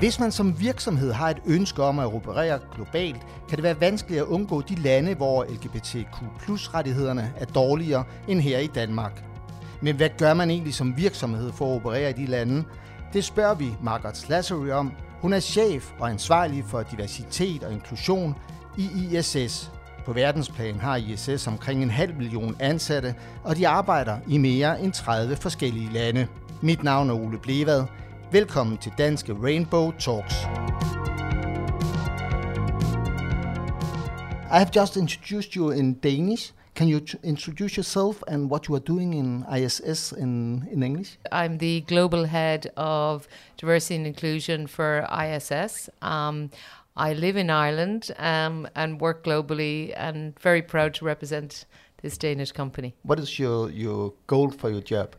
Hvis man som virksomhed har et ønske om at operere globalt, kan det være vanskeligt at undgå de lande, hvor LGBTQ rettighederne er dårligere end her i Danmark. Men hvad gør man egentlig som virksomhed for at operere i de lande? Det spørger vi Margaret Slassery om. Hun er chef og ansvarlig for diversitet og inklusion i ISS. På verdensplan har ISS omkring en halv million ansatte, og de arbejder i mere end 30 forskellige lande. Mit navn er Ole Blevad. Velkommen til Danske Rainbow Talks. I have just introduced you in Danish. Can you introduce yourself and what you are doing in ISS in, in English? I'm the global head of diversity and inclusion for ISS. Um, I live in Ireland um, and work globally, and very proud to represent this Danish company. What is your, your goal for your job?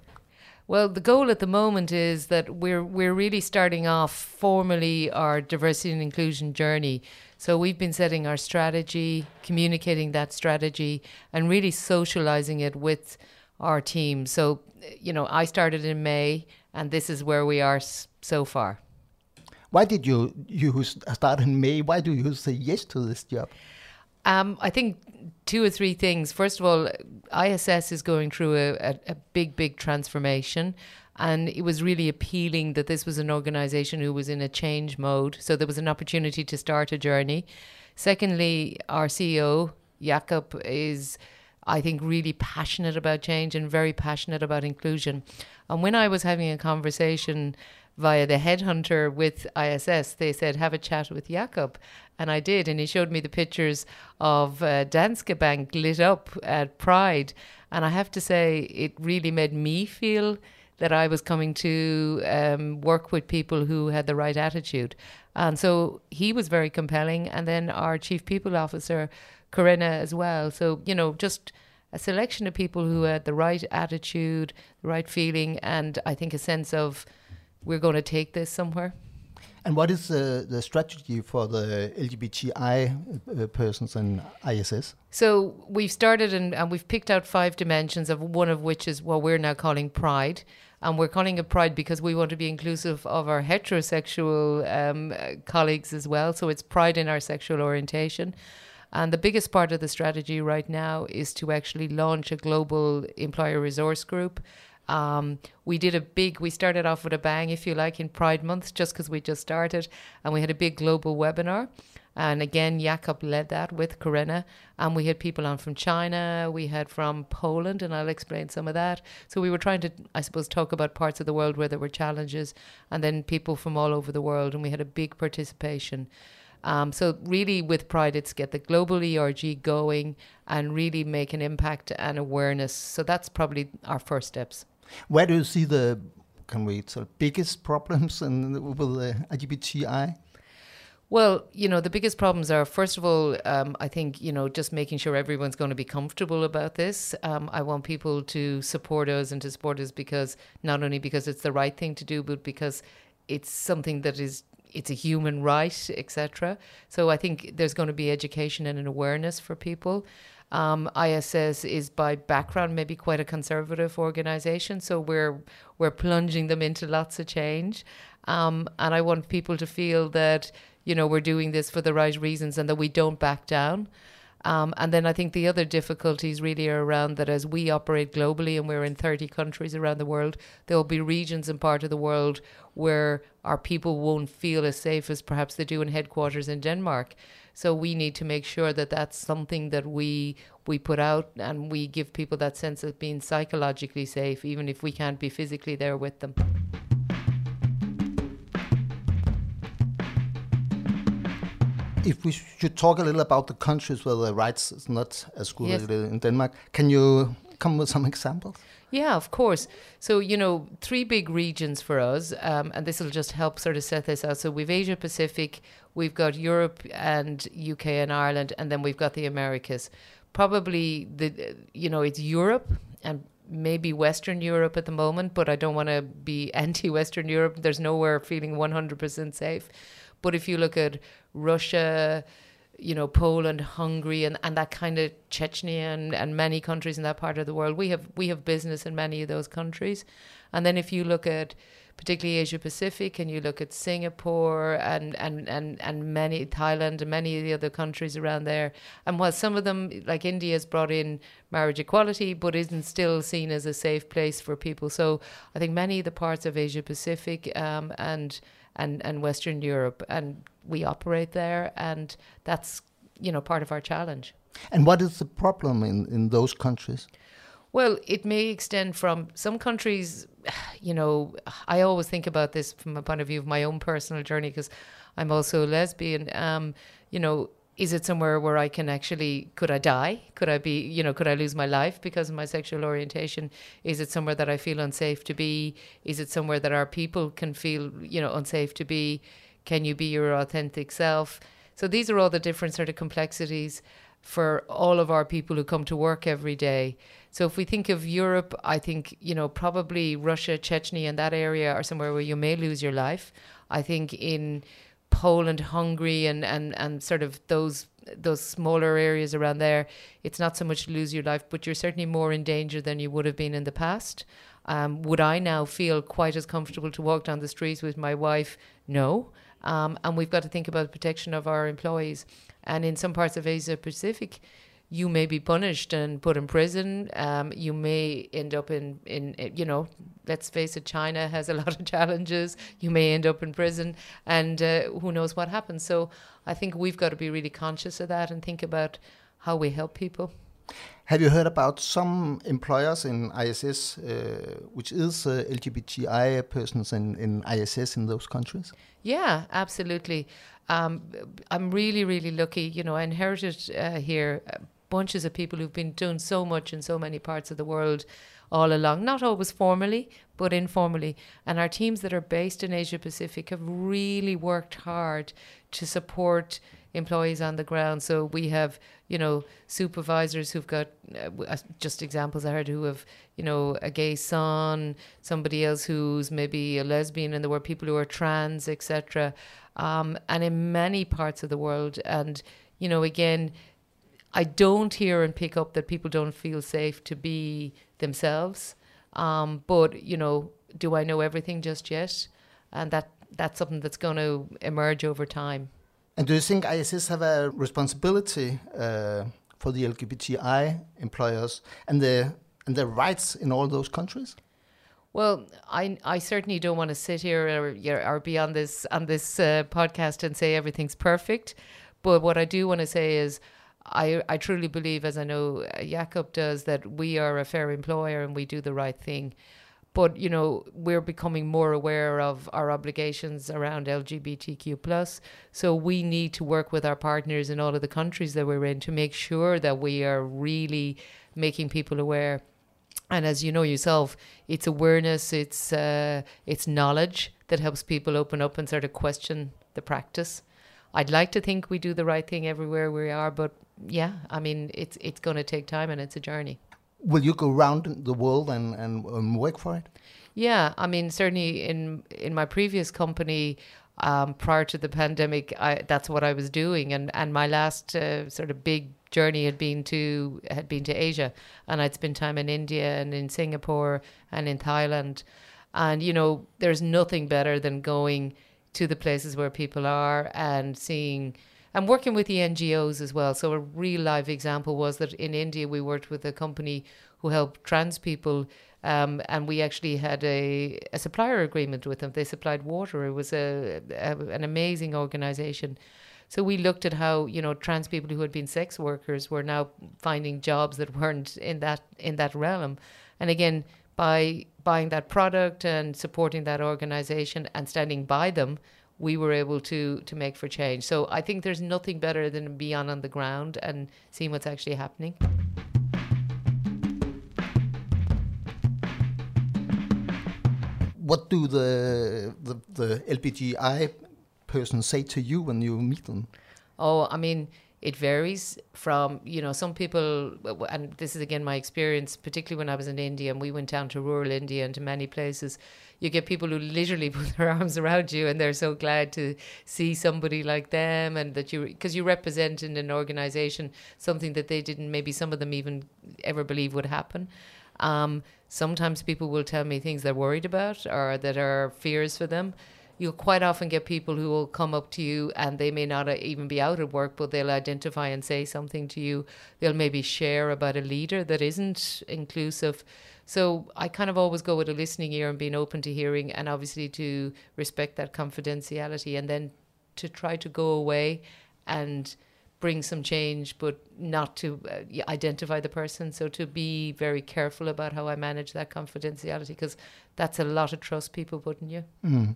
Well, the goal at the moment is that we're we're really starting off formally our diversity and inclusion journey. So we've been setting our strategy, communicating that strategy, and really socializing it with our team. So, you know, I started in May, and this is where we are so far. Why did you you start in May? Why do you say yes to this job? Um, I think two or three things. First of all, ISS is going through a, a, a, big, big transformation. And it was really appealing that this was an organization who was in a change mode. So there was an opportunity to start a journey. Secondly, our CEO, Jakob, is, I think, really passionate about change and very passionate about inclusion. And when I was having a conversation via the headhunter with ISS, they said, have a chat with Jakob. And I did. And he showed me the pictures of uh, Danske Bank lit up at Pride. And I have to say, it really made me feel that I was coming to um, work with people who had the right attitude. And so he was very compelling. And then our chief people officer, Corinna, as well. So, you know, just a selection of people who had the right attitude, the right feeling, and I think a sense of we're going to take this somewhere. And what is the, the strategy for the LGBTI uh, persons in ISS? So we've started and, and we've picked out five dimensions, of one of which is what we're now calling pride. And we're calling it pride because we want to be inclusive of our heterosexual um, colleagues as well. So it's pride in our sexual orientation. And the biggest part of the strategy right now is to actually launch a global employer resource group um, we did a big, we started off with a bang, if you like, in Pride Month, just because we just started. And we had a big global webinar. And again, Jakob led that with Corinna. And we had people on from China, we had from Poland, and I'll explain some of that. So we were trying to, I suppose, talk about parts of the world where there were challenges, and then people from all over the world. And we had a big participation. Um, so really, with Pride, it's get the global ERG going and really make an impact and awareness. So that's probably our first steps. Where do you see the can we sort of biggest problems in, with the LGBTI? Well, you know, the biggest problems are, first of all, um, I think, you know, just making sure everyone's going to be comfortable about this. Um, I want people to support us and to support us because not only because it's the right thing to do, but because it's something that is it's a human right, etc. So I think there's going to be education and an awareness for people. Um, ISS is by background maybe quite a conservative organization, so we're we're plunging them into lots of change, um, and I want people to feel that you know we're doing this for the right reasons and that we don't back down. Um, and then I think the other difficulties really are around that as we operate globally and we're in 30 countries around the world, there will be regions and part of the world where our people won't feel as safe as perhaps they do in headquarters in Denmark. So we need to make sure that that's something that we we put out and we give people that sense of being psychologically safe, even if we can't be physically there with them. If we should talk a little about the countries where the rights is not as good yes. as in Denmark, can you come with some examples? Yeah, of course. So, you know, three big regions for us, um, and this will just help sort of set this out. So, we've Asia Pacific, we've got Europe and UK and Ireland, and then we've got the Americas. Probably the, you know, it's Europe and maybe Western Europe at the moment, but I don't want to be anti Western Europe. There's nowhere feeling 100% safe. But if you look at Russia, you know, Poland, Hungary, and, and that kind of Chechnya and, and many countries in that part of the world. We have we have business in many of those countries, And then if you look at particularly Asia Pacific, and you look at Singapore and, and, and, and many Thailand and many of the other countries around there. And while some of them, like India, has brought in marriage equality, but isn't still seen as a safe place for people. So I think many of the parts of Asia Pacific um, and and and Western Europe, and we operate there, and that's you know part of our challenge. And what is the problem in, in those countries? Well, it may extend from some countries. You know, I always think about this from a point of view of my own personal journey because I'm also a lesbian. Um, you know, is it somewhere where I can actually could I die? Could I be you know could I lose my life because of my sexual orientation? Is it somewhere that I feel unsafe to be? Is it somewhere that our people can feel you know unsafe to be? Can you be your authentic self? So these are all the different sort of complexities for all of our people who come to work every day. So if we think of Europe, I think, you know, probably Russia, Chechnya, and that area are somewhere where you may lose your life. I think in Poland, Hungary, and, and, and sort of those those smaller areas around there, it's not so much to lose your life, but you're certainly more in danger than you would have been in the past. Um, would I now feel quite as comfortable to walk down the streets with my wife? No. Um, and we've got to think about the protection of our employees. And in some parts of Asia Pacific, you may be punished and put in prison. Um, you may end up in, in, you know, let's face it, China has a lot of challenges. You may end up in prison, and uh, who knows what happens. So I think we've got to be really conscious of that and think about how we help people. Have you heard about some employers in ISS, uh, which is uh, LGBTI persons in, in ISS in those countries? Yeah, absolutely. Um, I'm really, really lucky. You know, I inherited uh, here uh, bunches of people who've been doing so much in so many parts of the world all along, not always formally, but informally. And our teams that are based in Asia Pacific have really worked hard to support employees on the ground. So we have, you know, supervisors who've got uh, just examples I heard who have, you know, a gay son, somebody else who's maybe a lesbian, and there were people who are trans, etc. Um, and in many parts of the world, and you know, again, I don't hear and pick up that people don't feel safe to be themselves. Um, but you know, do I know everything just yet? And that that's something that's going to emerge over time. And do you think ISS have a responsibility uh, for the LGBTI employers and the and their rights in all those countries? Well, I I certainly don't want to sit here or, or be on this on this uh, podcast and say everything's perfect, but what I do want to say is. I, I truly believe, as I know Jakob does, that we are a fair employer and we do the right thing. But you know we're becoming more aware of our obligations around LGBTQ plus. So we need to work with our partners in all of the countries that we're in to make sure that we are really making people aware. And as you know yourself it's awareness it's uh, it's knowledge that helps people open up and sort of question the practice. I'd like to think we do the right thing everywhere we are but yeah I mean it's it's going to take time and it's a journey. Will you go around the world and, and, and work for it? Yeah, I mean, certainly in in my previous company, um, prior to the pandemic, I, that's what I was doing, and and my last uh, sort of big journey had been to had been to Asia, and I'd spent time in India and in Singapore and in Thailand, and you know, there's nothing better than going to the places where people are and seeing and working with the NGOs as well. So a real live example was that in India we worked with a company who helped trans people. Um, and we actually had a, a supplier agreement with them. They supplied water. It was a, a an amazing organization. So we looked at how you know trans people who had been sex workers were now finding jobs that weren't in that in that realm, and again by buying that product and supporting that organization and standing by them, we were able to to make for change. So I think there's nothing better than being on, on the ground and seeing what's actually happening. What do the the, the LGBTI persons say to you when you meet them? Oh, I mean, it varies from you know some people and this is again my experience particularly when i was in india and we went down to rural india and to many places you get people who literally put their arms around you and they're so glad to see somebody like them and that you because you represent in an organization something that they didn't maybe some of them even ever believe would happen um, Sometimes people will tell me things they're worried about or that are fears for them. You'll quite often get people who will come up to you and they may not uh, even be out at work, but they'll identify and say something to you. They'll maybe share about a leader that isn't inclusive. So I kind of always go with a listening ear and being open to hearing, and obviously to respect that confidentiality, and then to try to go away and bring some change, but not to uh, identify the person. So to be very careful about how I manage that confidentiality, because that's a lot of trust people put in you. Mm.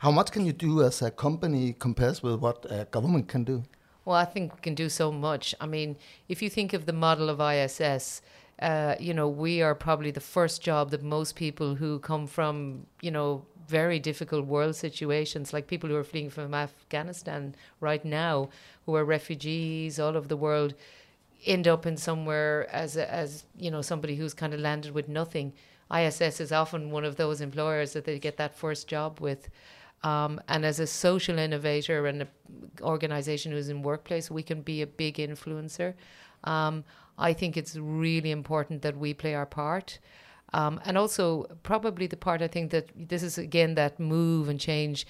How much can you do as a company compares with what a government can do? Well, I think we can do so much. I mean, if you think of the model of ISS, uh, you know, we are probably the first job that most people who come from, you know, very difficult world situations, like people who are fleeing from Afghanistan right now, who are refugees all over the world, end up in somewhere as a, as you know somebody who's kind of landed with nothing. ISS is often one of those employers that they get that first job with. Um, and as a social innovator and an organization who's in workplace, we can be a big influencer. Um, I think it's really important that we play our part. Um, and also, probably the part I think that this is again that move and change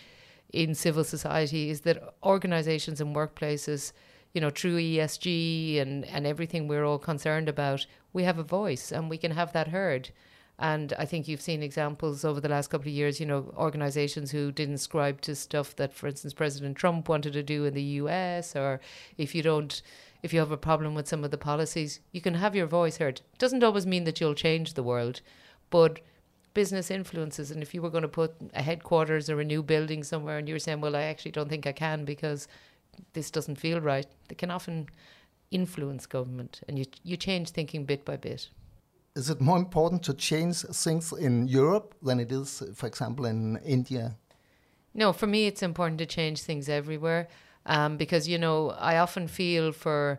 in civil society is that organizations and workplaces, you know, through ESG and, and everything we're all concerned about, we have a voice and we can have that heard. And I think you've seen examples over the last couple of years, you know, organizations who didn't subscribe to stuff that, for instance, President Trump wanted to do in the US, or if you don't, if you have a problem with some of the policies, you can have your voice heard. Doesn't always mean that you'll change the world, but business influences. And if you were going to put a headquarters or a new building somewhere and you were saying, well, I actually don't think I can because this doesn't feel right, they can often influence government and you, you change thinking bit by bit. Is it more important to change things in Europe than it is, for example, in India? No, for me, it's important to change things everywhere um, because, you know, I often feel for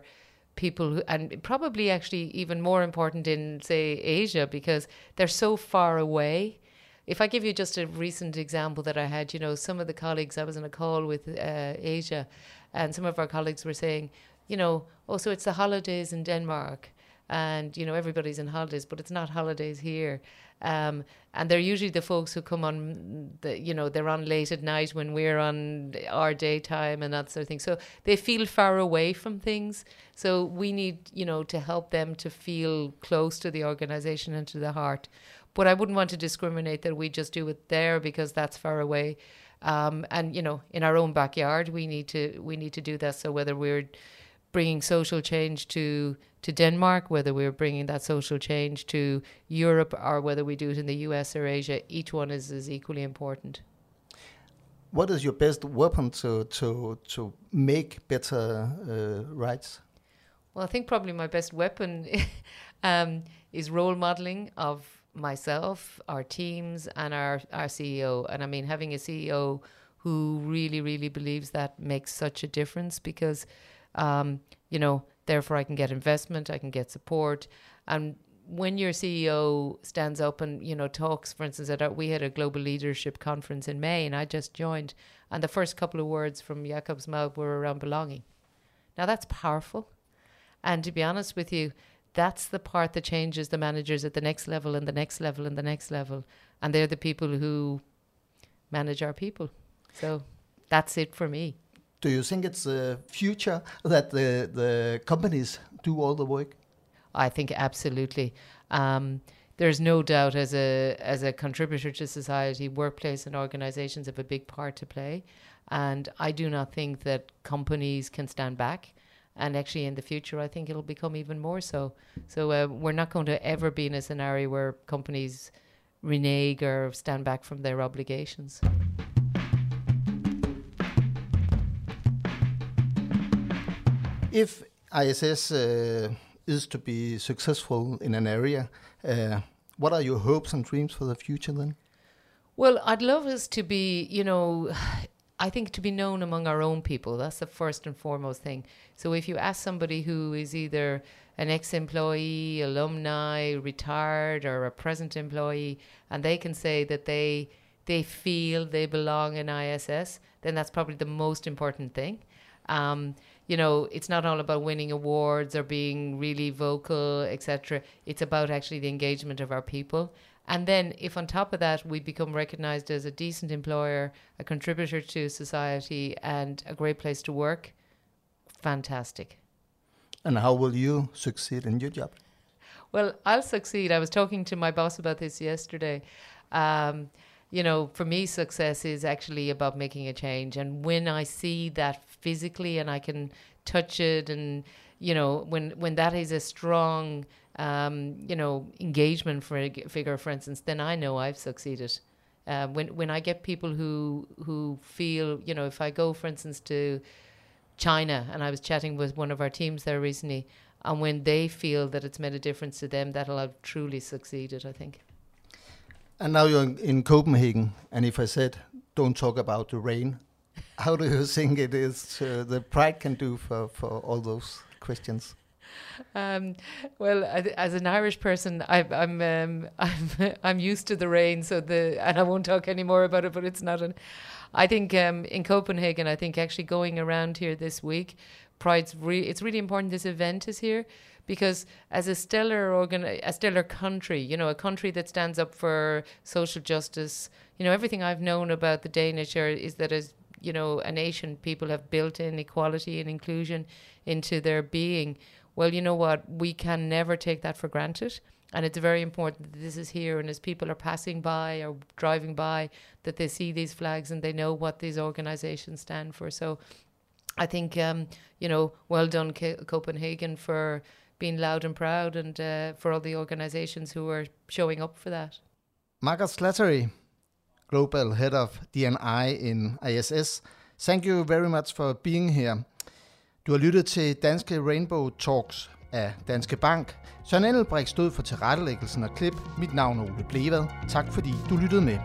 people who, and probably actually even more important in, say, Asia, because they're so far away. If I give you just a recent example that I had, you know, some of the colleagues, I was on a call with uh, Asia, and some of our colleagues were saying, you know, oh, so it's the holidays in Denmark and you know everybody's in holidays, but it's not holidays here. Um, and they're usually the folks who come on the you know they're on late at night when we're on our daytime and that sort of thing. So they feel far away from things. So we need you know to help them to feel close to the organisation and to the heart. But I wouldn't want to discriminate that we just do it there because that's far away. Um, and you know, in our own backyard, we need to we need to do that. So whether we're bringing social change to to Denmark, whether we're bringing that social change to Europe, or whether we do it in the US or Asia, each one is, is equally important. What is your best weapon to to to make better uh, rights? Well, I think probably my best weapon um, is role modeling of myself, our teams, and our our CEO. And I mean, having a CEO who really, really believes that makes such a difference because, um, you know, Therefore, I can get investment, I can get support. And when your CEO stands up and you know talks, for instance, at our, we had a global leadership conference in May, and I just joined, and the first couple of words from Jakob's mouth were around belonging. Now that's powerful, and to be honest with you, that's the part that changes the managers at the next level and the next level and the next level, and they're the people who manage our people. So that's it for me. Do you think it's the future that the, the companies do all the work? I think absolutely. Um, there's no doubt as a as a contributor to society, workplace and organisations have a big part to play, and I do not think that companies can stand back. And actually, in the future, I think it'll become even more so. So uh, we're not going to ever be in a scenario where companies renege or stand back from their obligations. If ISS uh, is to be successful in an area, uh, what are your hopes and dreams for the future then? Well, I'd love us to be, you know, I think to be known among our own people. That's the first and foremost thing. So if you ask somebody who is either an ex employee, alumni, retired, or a present employee, and they can say that they they feel they belong in ISS, then that's probably the most important thing. Um, you know, it's not all about winning awards or being really vocal, etc. It's about actually the engagement of our people. And then, if on top of that we become recognized as a decent employer, a contributor to society, and a great place to work, fantastic. And how will you succeed in your job? Well, I'll succeed. I was talking to my boss about this yesterday. Um, you know, for me, success is actually about making a change. And when I see that physically and I can touch it, and, you know, when, when that is a strong um, you know, engagement for a figure, for instance, then I know I've succeeded. Uh, when when I get people who who feel, you know, if I go, for instance, to China, and I was chatting with one of our teams there recently, and when they feel that it's made a difference to them, that'll have truly succeeded. I think. And now you're in, in Copenhagen, and if I said, "Don't talk about the rain," how do you think it is uh, the pride can do for for all those questions? Um, well, as an Irish person, I, I'm um, I'm I'm used to the rain, so the and I won't talk any more about it. But it's not an. I think um, in Copenhagen, I think actually going around here this week, Pride's re- it's really important. This event is here because as a stellar organ, a stellar country, you know, a country that stands up for social justice. You know, everything I've known about the Danish is that as you know, a nation, people have built in equality and inclusion into their being well, you know what? We can never take that for granted. And it's very important that this is here. And as people are passing by or driving by, that they see these flags and they know what these organizations stand for. So I think, um, you know, well done, Copenhagen, for being loud and proud and uh, for all the organizations who are showing up for that. Margaret Slattery, Global Head of DNI in ISS, thank you very much for being here. Du har lyttet til Danske Rainbow Talks af Danske Bank. Søren Engelbrecht stod for tilrettelæggelsen og klip. Mit navn er Ole Blevad. Tak fordi du lyttede med.